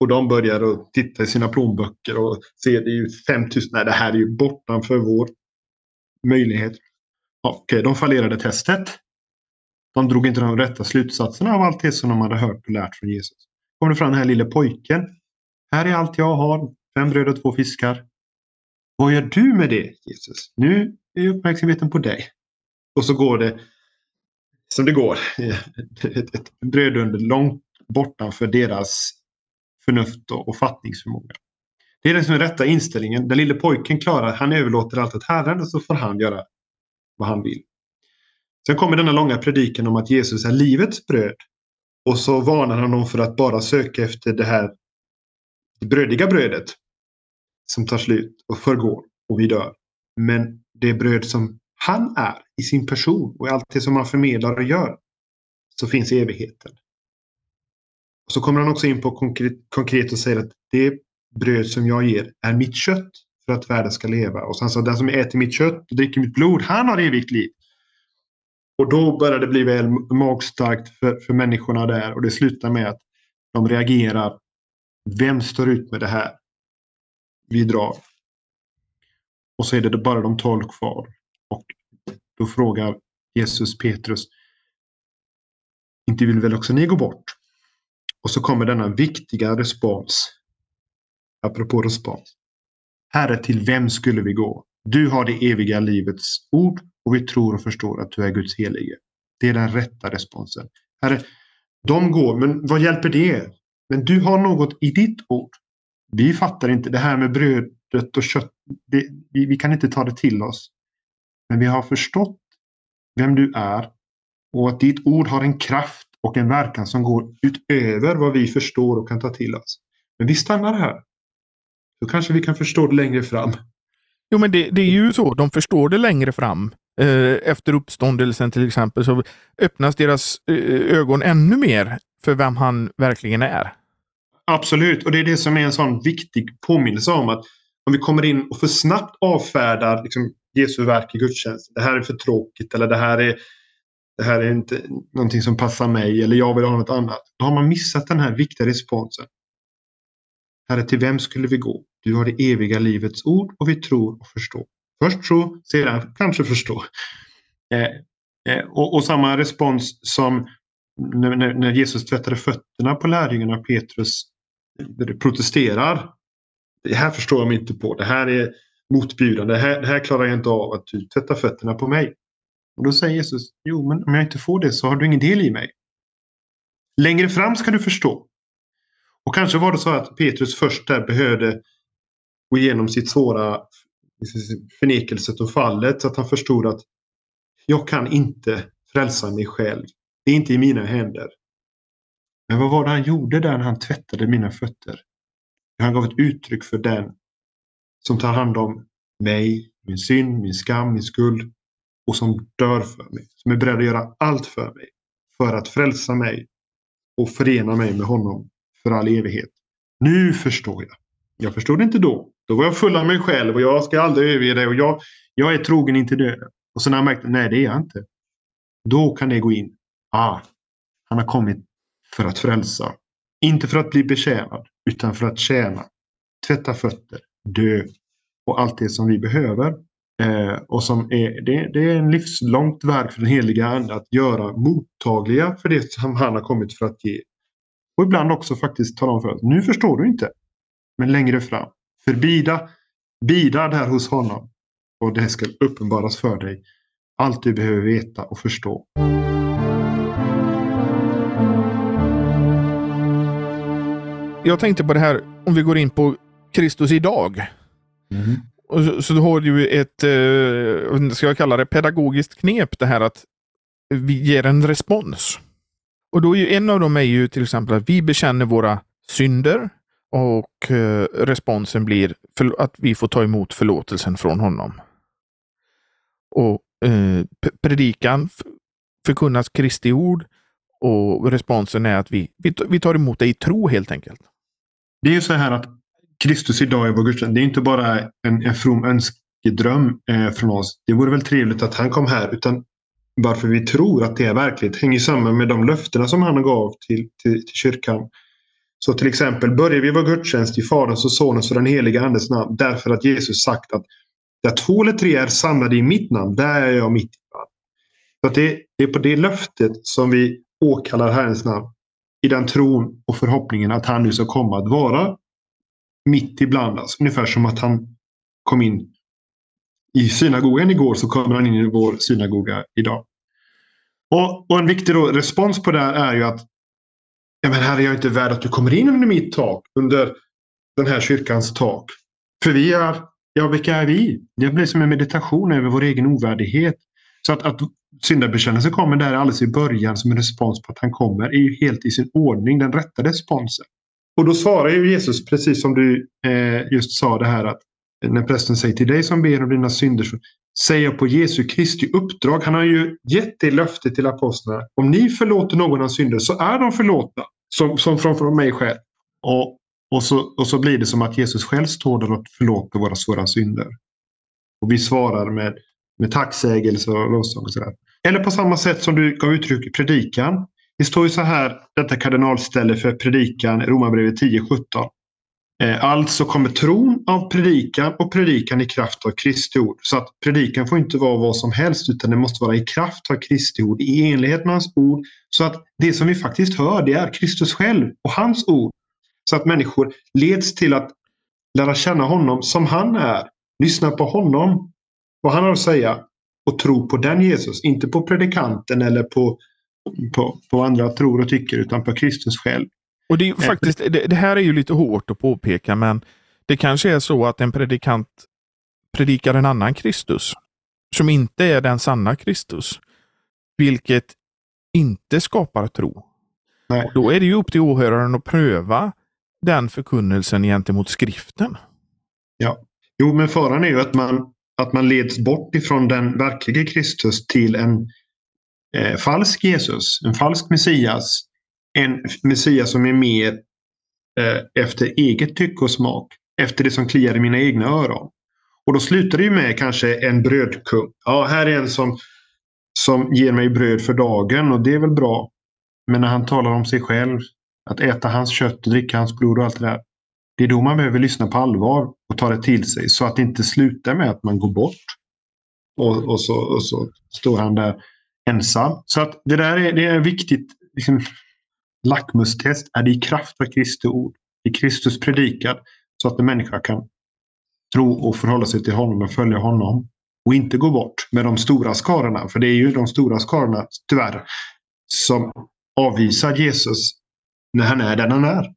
Och de börjar att titta i sina plånböcker och ser det är ju 5000. Nej, det här är ju bortanför vår möjlighet. Okej, okay, de fallerade testet. De drog inte de rätta slutsatserna av allt det som de hade hört och lärt från Jesus. Kommer det fram den här lille pojken. Här är allt jag har. Fem bröd och två fiskar. Vad gör du med det Jesus? Nu är uppmärksamheten på dig. Och så går det som det går. Ett, ett brödunder långt bortanför deras förnuft och fattningsförmåga. Det är den som är rätta inställningen. Den lille pojken klarar, han överlåter allt åt Herren och så får han göra vad han vill. Sen kommer denna långa predikan om att Jesus är livets bröd. Och så varnar han dem för att bara söka efter det här det brödiga brödet som tar slut och förgår och vi dör. Men det bröd som han är i sin person och i allt det som han förmedlar och gör så finns evigheten. Och så kommer han också in på konkret, konkret och säger att det bröd som jag ger är mitt kött för att världen ska leva. Och sen så den som äter mitt kött och dricker mitt blod, han har evigt liv. Och då börjar det bli väl magstarkt för, för människorna där och det slutar med att de reagerar. Vem står ut med det här? Vi drar. Och så är det bara de tolv kvar. Och då frågar Jesus Petrus. Inte vill väl också ni gå bort? Och så kommer denna viktiga respons. Apropå respons. Herre, till vem skulle vi gå? Du har det eviga livets ord och vi tror och förstår att du är Guds helige. Det är den rätta responsen. Herre, de går, men vad hjälper det? Men du har något i ditt ord. Vi fattar inte det här med brödet och kött. Det, vi, vi kan inte ta det till oss. Men vi har förstått vem du är och att ditt ord har en kraft och en verkan som går utöver vad vi förstår och kan ta till oss. Men vi stannar här. Då kanske vi kan förstå det längre fram.
Jo, men det, det är ju så. De förstår det längre fram. Eh, efter uppståndelsen till exempel så öppnas deras eh, ögon ännu mer för vem han verkligen är.
Absolut, och det är det som är en sån viktig påminnelse om att om vi kommer in och för snabbt avfärdar liksom, Jesu verk i gudstjänsten. Det här är för tråkigt eller det här är, det här är inte någonting som passar mig eller jag vill ha något annat. Då har man missat den här viktiga responsen. Herre, till vem skulle vi gå? Du har det eviga livets ord och vi tror och förstår. Först tro, sedan kanske förstå. Eh, eh, och, och, samma respons som när, när, Jesus tvättade fötterna på lärjungarna Petrus protesterar. Det här förstår jag mig inte på. Det här är motbjudande. Det här, det här klarar jag inte av att du tvättar fötterna på mig. Och då säger Jesus, jo men om jag inte får det så har du ingen del i mig. Längre fram ska du förstå. Och kanske var det så att Petrus först där behövde gå igenom sitt svåra förnekelset och fallet så att han förstod att jag kan inte frälsa mig själv. Det är inte i mina händer. Men vad var det han gjorde där när han tvättade mina fötter? Han gav ett uttryck för den som tar hand om mig, min synd, min skam, min skuld och som dör för mig. Som är beredd att göra allt för mig för att frälsa mig och förena mig med honom för all evighet. Nu förstår jag. Jag förstod inte då. Då var jag full av mig själv och jag ska aldrig överge dig och jag, jag är trogen intill döden. Och så när jag märkte, nej det är jag inte. Då kan det gå in. Ah, han har kommit för att frälsa. Inte för att bli betjänad, utan för att tjäna. Tvätta fötter, dö och allt det som vi behöver. Eh, och som är, det, det, är en livslångt verk för den heliga Ande att göra mottagliga för det som han har kommit för att ge. Och ibland också faktiskt tala om för oss, nu förstår du inte. Men längre fram, förbida, bida där hos honom. Och det ska uppenbaras för dig. Allt du behöver veta och förstå.
Jag tänkte på det här, om vi går in på Kristus idag. Mm. Och så, så har du ett, eh, ska jag kalla det, pedagogiskt knep det här att vi ger en respons. Och då är en av dem är ju till exempel att vi bekänner våra synder och eh, responsen blir att vi får ta emot förlåtelsen från honom. Och eh, predikan förkunnas Kristi ord och responsen är att vi, vi, vi tar emot det i tro helt enkelt.
Det är ju så här att Kristus idag i vår gudstjänst, det är inte bara en, en from önskedröm eh, från oss. Det vore väl trevligt att han kom här, utan varför vi tror att det är verkligt hänger samman med de löftena som han gav till, till, till kyrkan. Så till exempel börjar vi vår gudstjänst i Faderns och Sonens och den heliga Andes namn därför att Jesus sagt att där två eller tre är samlade i mitt namn, där är jag mitt ibland. Så att det, det är på det löftet som vi åkallar Herrens namn. I den tron och förhoppningen att han nu ska komma att vara mitt ibland alltså. Ungefär som att han kom in i synagogan igår så kommer han in i vår synagoga idag. Och, och en viktig då, respons på det här är ju att ja, men här är jag inte värd att du kommer in under mitt tak, under den här kyrkans tak. För vi är, ja vilka är vi? Det blir som en meditation över vår egen ovärdighet. Så att, att syndabekännelsen kommer där alldeles i början som en respons på att han kommer är ju helt i sin ordning, den rätta responsen. Och då svarar ju Jesus precis som du eh, just sa det här att när prästen säger till dig som ber om dina synder så säger jag på Jesu Kristi uppdrag. Han har ju gett det löftet till apostlarna. Om ni förlåter någon av synder så är de förlåtna. Som, som från, från mig själv. Och, och, så, och så blir det som att Jesus själv står där och förlåter våra svåra synder. Och vi svarar med, med tacksägelse och lovsång och sådär. Eller på samma sätt som du gav uttryck i predikan. Det står ju så här, detta kardinalställe för predikan, Romarbrevet 10.17. Eh, alltså kommer tron av predikan och predikan i kraft av Kristi ord. Så att predikan får inte vara vad som helst utan det måste vara i kraft av Kristi ord, i enlighet med hans ord. Så att det som vi faktiskt hör det är Kristus själv och hans ord. Så att människor leds till att lära känna honom som han är. Lyssna på honom, vad han har att säga och tro på den Jesus. Inte på predikanten eller på på, på andra tror och tycker utan på Kristus själv.
Och det, är faktiskt, det, det, här är ju lite hårt att påpeka men det kanske är så att en predikant predikar en annan Kristus som inte är den sanna Kristus. Vilket inte skapar tro. Nej. Och då är det ju upp till åhöraren att pröva den förkunnelsen gentemot skriften.
Ja, jo men faran är ju att man, att man leds bort ifrån den verkliga Kristus till en eh, falsk Jesus, en falsk Messias. En Messias som är mer eh, efter eget tycke och smak. Efter det som kliar i mina egna öron. Och då slutar det ju med kanske en brödkung. Ja, här är en som, som ger mig bröd för dagen och det är väl bra. Men när han talar om sig själv, att äta hans kött och dricka hans blod och allt det där. Det är då man behöver lyssna på allvar och ta det till sig så att det inte slutar med att man går bort. Och, och, så, och så står han där ensam. Så att det där är, det är viktigt liksom, lackmustest. Är det i kraft av Kristi ord? Är Kristus predikad? Så att en människa kan tro och förhålla sig till honom och följa honom. Och inte gå bort med de stora skarorna. För det är ju de stora skarorna, tyvärr, som avvisar Jesus när han är den han är.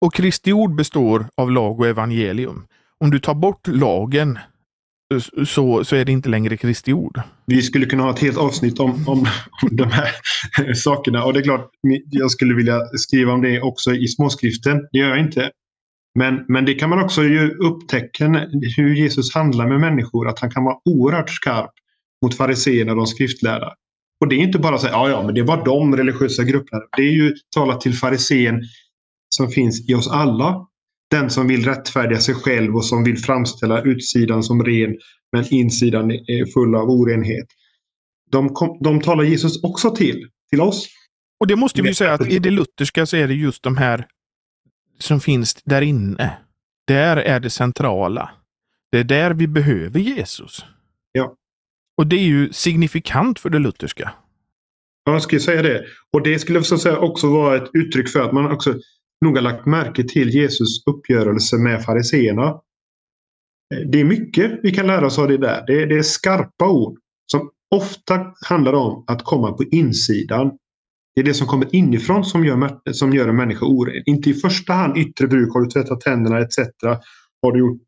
Och Kristi ord består av lag och evangelium. Om du tar bort lagen så, så är det inte längre Kristi ord.
Vi skulle kunna ha ett helt avsnitt om, om, om de här sakerna. Och det är klart, jag skulle vilja skriva om det också i småskriften. Det gör jag inte. Men, men det kan man också ju upptäcka hur Jesus handlar med människor. Att han kan vara oerhört skarp mot fariseerna och de skriftlärda. Och det är inte bara att säga ja, ja, men det var de religiösa grupperna. Det är ju talat till farisén som finns i oss alla den som vill rättfärdiga sig själv och som vill framställa utsidan som ren men insidan är full av orenhet. De, kom, de talar Jesus också till, till oss.
Och det måste vi säga att i det lutherska så är det just de här som finns där inne. Där är det centrala. Det är där vi behöver Jesus.
Ja.
Och det är ju signifikant för det lutherska.
Ja, jag skulle säga det. Och det skulle jag säga också vara ett uttryck för att man också nog har lagt märke till Jesus uppgörelse med fariseerna. Det är mycket vi kan lära oss av det där. Det är, det är skarpa ord som ofta handlar om att komma på insidan. Det är det som kommer inifrån som gör, som gör en människa oren. Inte i första hand yttre bruk. Har du tvättat tänderna etc. Har du gjort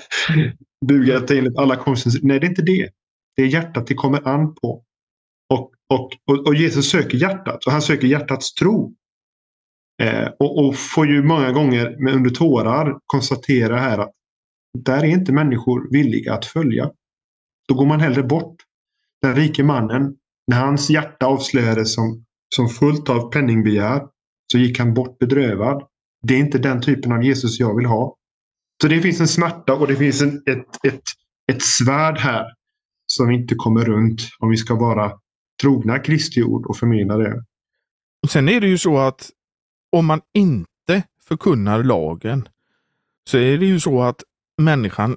bugat enligt alla konstens... Nej, det är inte det. Det är hjärtat det kommer an på. Och, och, och, och Jesus söker hjärtat och han söker hjärtats tro. Eh, och, och, får ju många gånger med under tårar konstatera här att där är inte människor villiga att följa. Då går man hellre bort. Den rike mannen, när hans hjärta avslöjades som, som fullt av penningbegär så gick han bort bedrövad. Det är inte den typen av Jesus jag vill ha. Så det finns en smärta och det finns en, ett, ett, ett svärd här som vi inte kommer runt om vi ska vara trogna Kristi ord och förmena det.
Och Sen är det ju så att om man inte förkunnar lagen så är det ju så att människan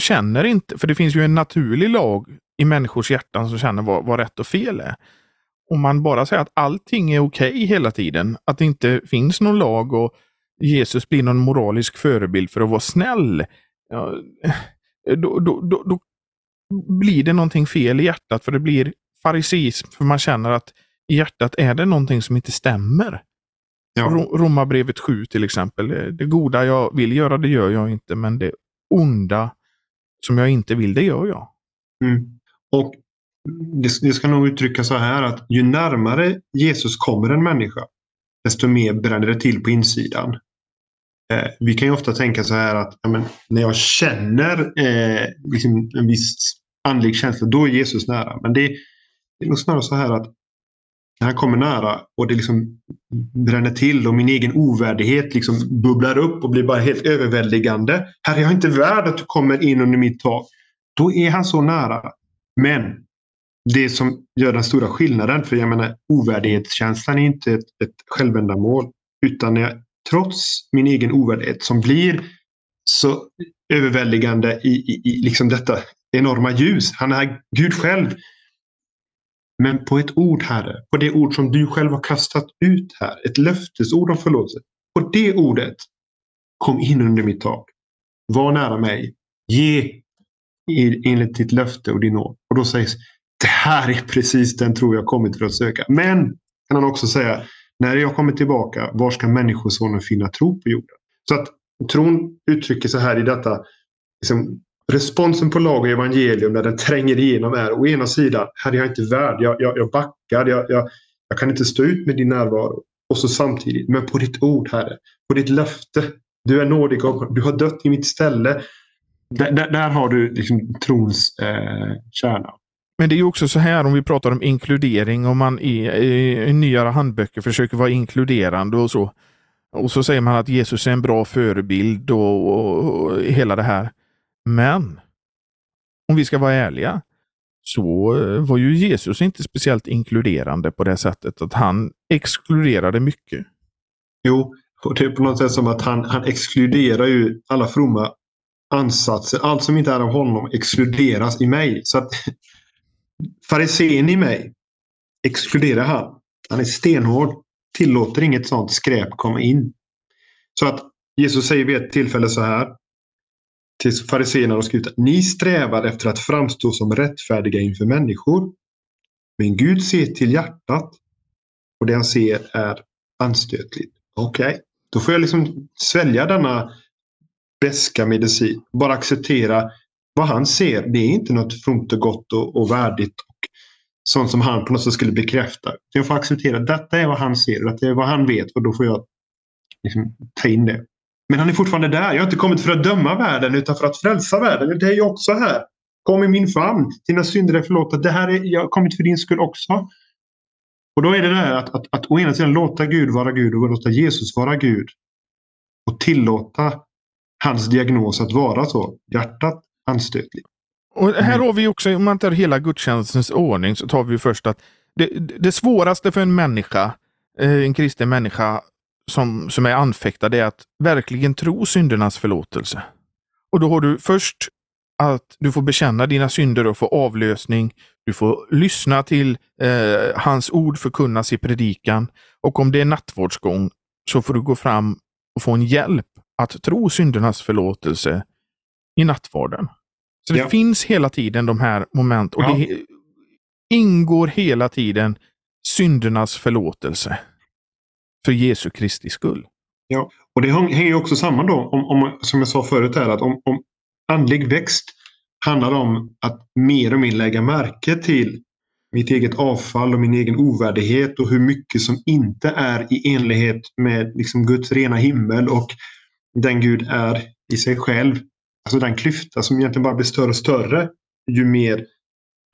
känner inte, för det finns ju en naturlig lag i människors hjärtan som känner vad, vad rätt och fel är. Om man bara säger att allting är okej okay hela tiden, att det inte finns någon lag och Jesus blir någon moralisk förebild för att vara snäll, ja, då, då, då, då, blir det någonting fel i hjärtat för det blir fariseism för man känner att i hjärtat är det någonting som inte stämmer. Ja. Romarbrevet 7 till exempel. Det goda jag vill göra, det gör jag inte, men det onda som jag inte vill, det gör jag.
Mm. Och det, det, ska nog uttrycka så här att ju närmare Jesus kommer en människa, desto mer bränner det till på insidan. Eh, vi kan ju ofta tänka så här att ja, men, när jag känner eh, liksom en viss andlig känsla, då är Jesus nära. Men det, det är nog snarare så här att han kommer nära och det liksom bränner till och min egen ovärdighet liksom bubblar upp och blir bara helt överväldigande. Herre, jag är inte värd att du kommer in under mitt tak. Då är han så nära. Men det som gör den stora skillnaden, för jag menar ovärdighetskänslan är inte ett, ett självändamål. Utan när jag, trots min egen ovärdighet som blir så överväldigande i, i, i liksom detta enorma ljus. Han är Gud själv men på ett ord, Herre, på det ord som du själv har kastat ut här, ett löftesord om förlåtelse. På det ordet, kom in under mitt tak. Var nära mig. Ge enligt ditt löfte och din nåd. Och då sägs det här är precis den tro jag kommit för att söka. Men, kan han också säga, när jag kommer tillbaka, var ska människosonen finna tro på jorden? Så att tron uttrycker sig här i detta liksom, responsen på lag och evangelium när den tränger igenom är å ena sidan, här är jag inte värd, jag, jag, jag backar, jag, jag, jag kan inte stå ut med din närvaro. Och så samtidigt, men på ditt ord Herre, på ditt löfte. Du är nådig och du har dött i mitt ställe. Där, där, där har du liksom trons eh, kärna.
Men det är också så här om vi pratar om inkludering, om man i, i, i nyare handböcker försöker vara inkluderande och så. Och så säger man att Jesus är en bra förebild och, och, och hela det här. Men om vi ska vara ärliga så eh, var ju Jesus inte speciellt inkluderande på det sättet att han exkluderade mycket.
Jo, och det är på något sätt som att han, han exkluderar ju alla fromma ansatser. Allt som inte är av honom exkluderas i mig. Så att farisén i mig exkluderar han. Han är stenhård. Tillåter inget sånt skräp komma in. Så att Jesus säger vid ett tillfälle så här till fariséerna och skrivit att ni strävar efter att framstå som rättfärdiga inför människor. Men Gud ser till hjärtat och det han ser är anstötligt. Okej, okay. då får jag liksom svälja denna beska medicin. Bara acceptera vad han ser. Det är inte något fromt och gott och, och värdigt och sånt som han på något sätt skulle bekräfta. Jag får acceptera att detta är vad han ser, detta är vad han vet och då får jag liksom ta in det. Men han är fortfarande där. Jag har inte kommit för att döma världen utan för att frälsa världen. Det är jag också här. Kom i min famn. Dina synder är förlåtna. Det här är, jag har kommit för din skull också. Och då är det där att, att, att å ena sidan låta Gud vara Gud och låta Jesus vara Gud. Och tillåta hans diagnos att vara så. Hjärtat anstötligt.
Och här har vi också, om man tar hela gudstjänstens ordning, så tar vi först att det, det svåraste för en människa, eh, en kristen människa, som, som är anfäktad är att verkligen tro syndernas förlåtelse. Och då har du först att du får bekänna dina synder och få avlösning. Du får lyssna till eh, hans ord förkunnas i predikan. Och om det är nattvårdsgång så får du gå fram och få en hjälp att tro syndernas förlåtelse i nattvarden. Så det
Ja.
finns hela tiden de här moment och
Ja.
det ingår hela tiden syndernas förlåtelse för Jesu Kristi skull.
Och det hänger ju också samman då, om, om, som jag sa förut, här, att om, om andlig växt handlar om att mer och mer lägga märke till mitt eget avfall och min egen ovärdighet och hur mycket som inte är i enlighet med liksom Guds rena himmel och den Gud är i sig själv. Alltså den klyfta som egentligen bara blir större och större ju mer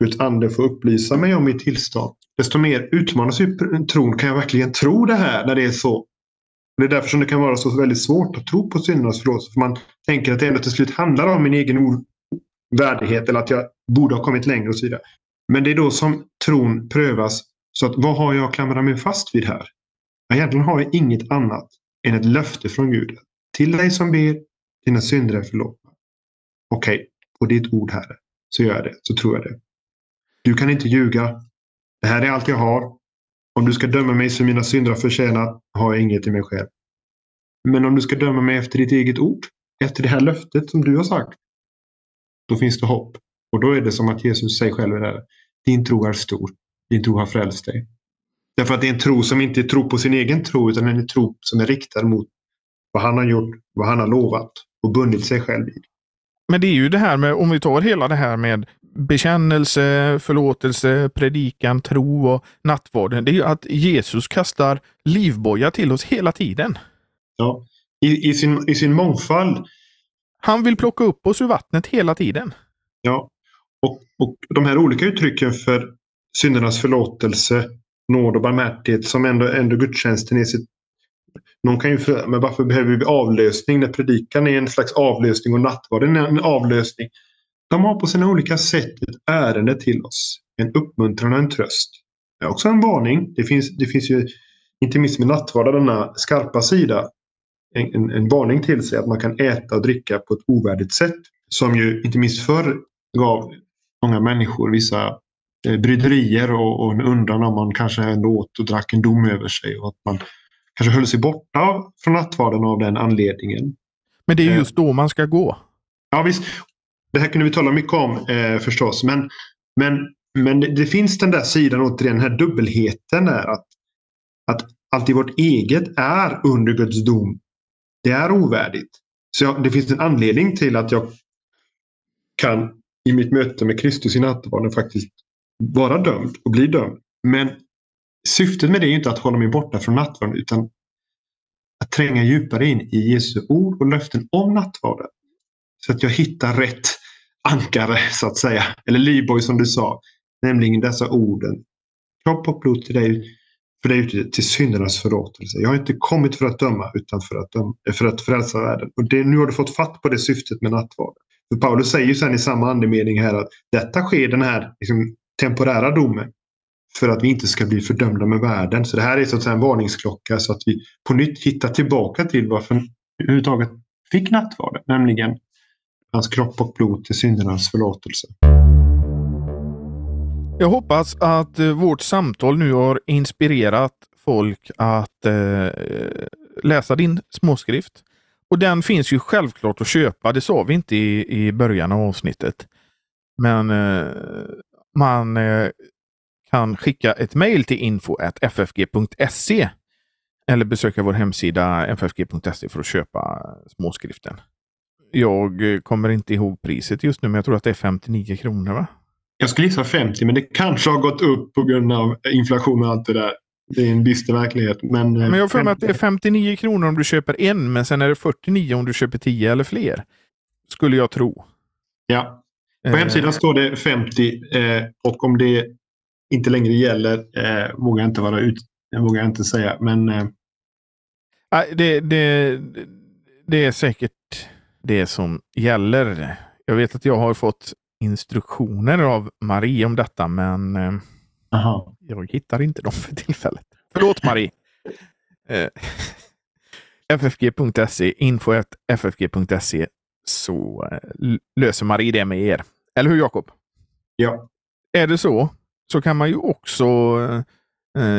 Guds ande får upplysa mig om mitt tillstånd. Desto mer utmanas ju tron. Kan jag verkligen tro det här när det är så? Det är därför som det kan vara så väldigt svårt att tro på syndernas förlåtelse. För man tänker att det ändå till slut handlar om min egen värdighet eller att jag borde ha kommit längre och så vidare. Men det är då som tron prövas. Så att vad har jag att klamra mig fast vid här? Egentligen har jag inget annat än ett löfte från Gud. Till dig som ber, dina synder är förlåtna. Okej, på ditt ord Herre, så gör jag det. Så tror jag det. Du kan inte ljuga. Det här är allt jag har. Om du ska döma mig som mina synder har förtjänat har jag inget i mig själv. Men om du ska döma mig efter ditt eget ord, efter det här löftet som du har sagt, då finns det hopp. Och då är det som att Jesus säger själv det här. Din tro är stor. Din tro har frälst dig. Därför att det är en tro som inte är tro på sin egen tro utan en tro som är riktad mot vad han har gjort, vad han har lovat och bundit sig själv vid.
Men det är ju det här med, om vi tar hela det här med bekännelse, förlåtelse, predikan, tro och nattvarden. Det är ju att Jesus kastar livboja till oss hela tiden.
Ja. I, i, sin, I sin mångfald
Han vill plocka upp oss ur vattnet hela tiden.
Ja. Och, och de här olika uttrycken för syndernas förlåtelse, nåd och barmhärtighet som ändå, ändå gudstjänsten är sitt... Någon kan ju fråga, men varför behöver vi avlösning när predikan är en slags avlösning och nattvarden är en avlösning? De har på sina olika sätt ett ärende till oss. En uppmuntran och en tröst. Det är också en varning. Det finns, det finns ju, inte minst med nattvarden, denna skarpa sida, en, en, en varning till sig att man kan äta och dricka på ett ovärdigt sätt. Som ju inte minst förr gav många människor vissa eh, bryderier och, och en undran om man kanske ändå åt och drack en dom över sig. Och att man kanske höll sig borta från nattvarden av den anledningen.
Men det är
Eh.
just då man ska gå.
Ja visst, det här kunde vi tala mycket om eh, förstås. Men, men, men det, det finns den där sidan återigen, den här dubbelheten där. Att, att allt i vårt eget är under Guds dom. Det är ovärdigt. Så jag, det finns en anledning till att jag kan i mitt möte med Kristus i nattvarden faktiskt vara dömd och bli dömd. Men syftet med det är ju inte att hålla mig borta från nattvarden utan att tränga djupare in i Jesu ord och löften om nattvarden. Så att jag hittar rätt ankare så att säga. Eller livboj som du sa. Nämligen dessa orden. Kropp och blod till dig, för dig ute till syndernas förlåtelse. Jag har inte kommit för att döma utan för att, döma, eh, för att frälsa världen. Och det, nu har du fått fatt på det syftet med nattvarden. För Paulus säger ju sen i samma andemening här att detta sker den här liksom, temporära domen för att vi inte ska bli fördömda med världen. Så det här är så att säga en varningsklocka så att vi på nytt hittar tillbaka till varför vi överhuvudtaget fick nattvarden. Nämligen hans kropp och blod till syndernas förlåtelse.
Jag hoppas att eh, vårt samtal nu har inspirerat folk att eh, läsa din småskrift. Och den finns ju självklart att köpa. Det sa vi inte i, i början av avsnittet. Men eh, man eh, kan skicka ett mejl till info.ffg.se eller besöka vår hemsida ffg.se för att köpa småskriften. Jag eh, kommer inte ihåg priset just nu, men jag tror att det är 59 kronor. va?
Jag skulle gissa 50 men det kanske har gått upp på grund av inflation och allt det där. Det är en bister verklighet. Men, eh,
Men jag för mig att det är 59 kronor om du köper en, men sen är det 49 om du köper 10 eller fler. Skulle jag tro.
Ja, på
Eh,
hemsidan står det 50 eh, och om det inte längre gäller eh, vågar jag inte vara ut, vågar jag inte säga. Men eh,
det, det, det är säkert det som gäller. Jag vet att jag har fått instruktioner av Marie om detta, men eh,
aha.
jag hittar inte dem för tillfället. Förlåt Marie! Eh, ffg.se, info.ffg.se så eh, löser Marie det med er. Eller hur Jakob?
Ja.
Är det så, så kan man ju också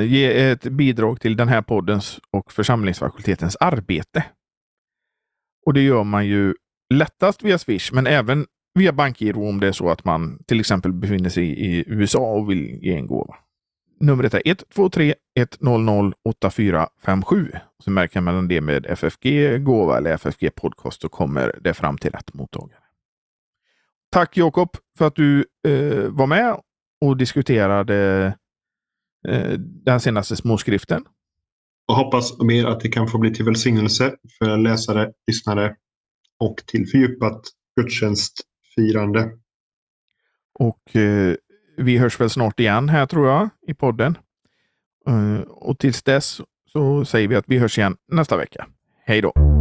ge ett bidrag till den här poddens och församlingsfakultetens arbete. Och det gör man ju lättast via Swish, men även via bankgiro om det är så att man till exempel befinner sig i USA och vill ge en gåva. Numret är 123 100 8457. Så märker man det med FFG gåva eller FFG podcast så kommer det fram till rätt mottagare. Tack Jakob för att du eh, var med och diskuterade eh, den senaste småskriften.
Och hoppas mer att det kan få bli till välsignelse för läsare, lyssnare och till fördjupat gudstjänstfirande.
Och eh, vi hörs väl snart igen här tror jag i podden. Eh, och tills dess så säger vi att vi hörs igen nästa vecka. Hej då!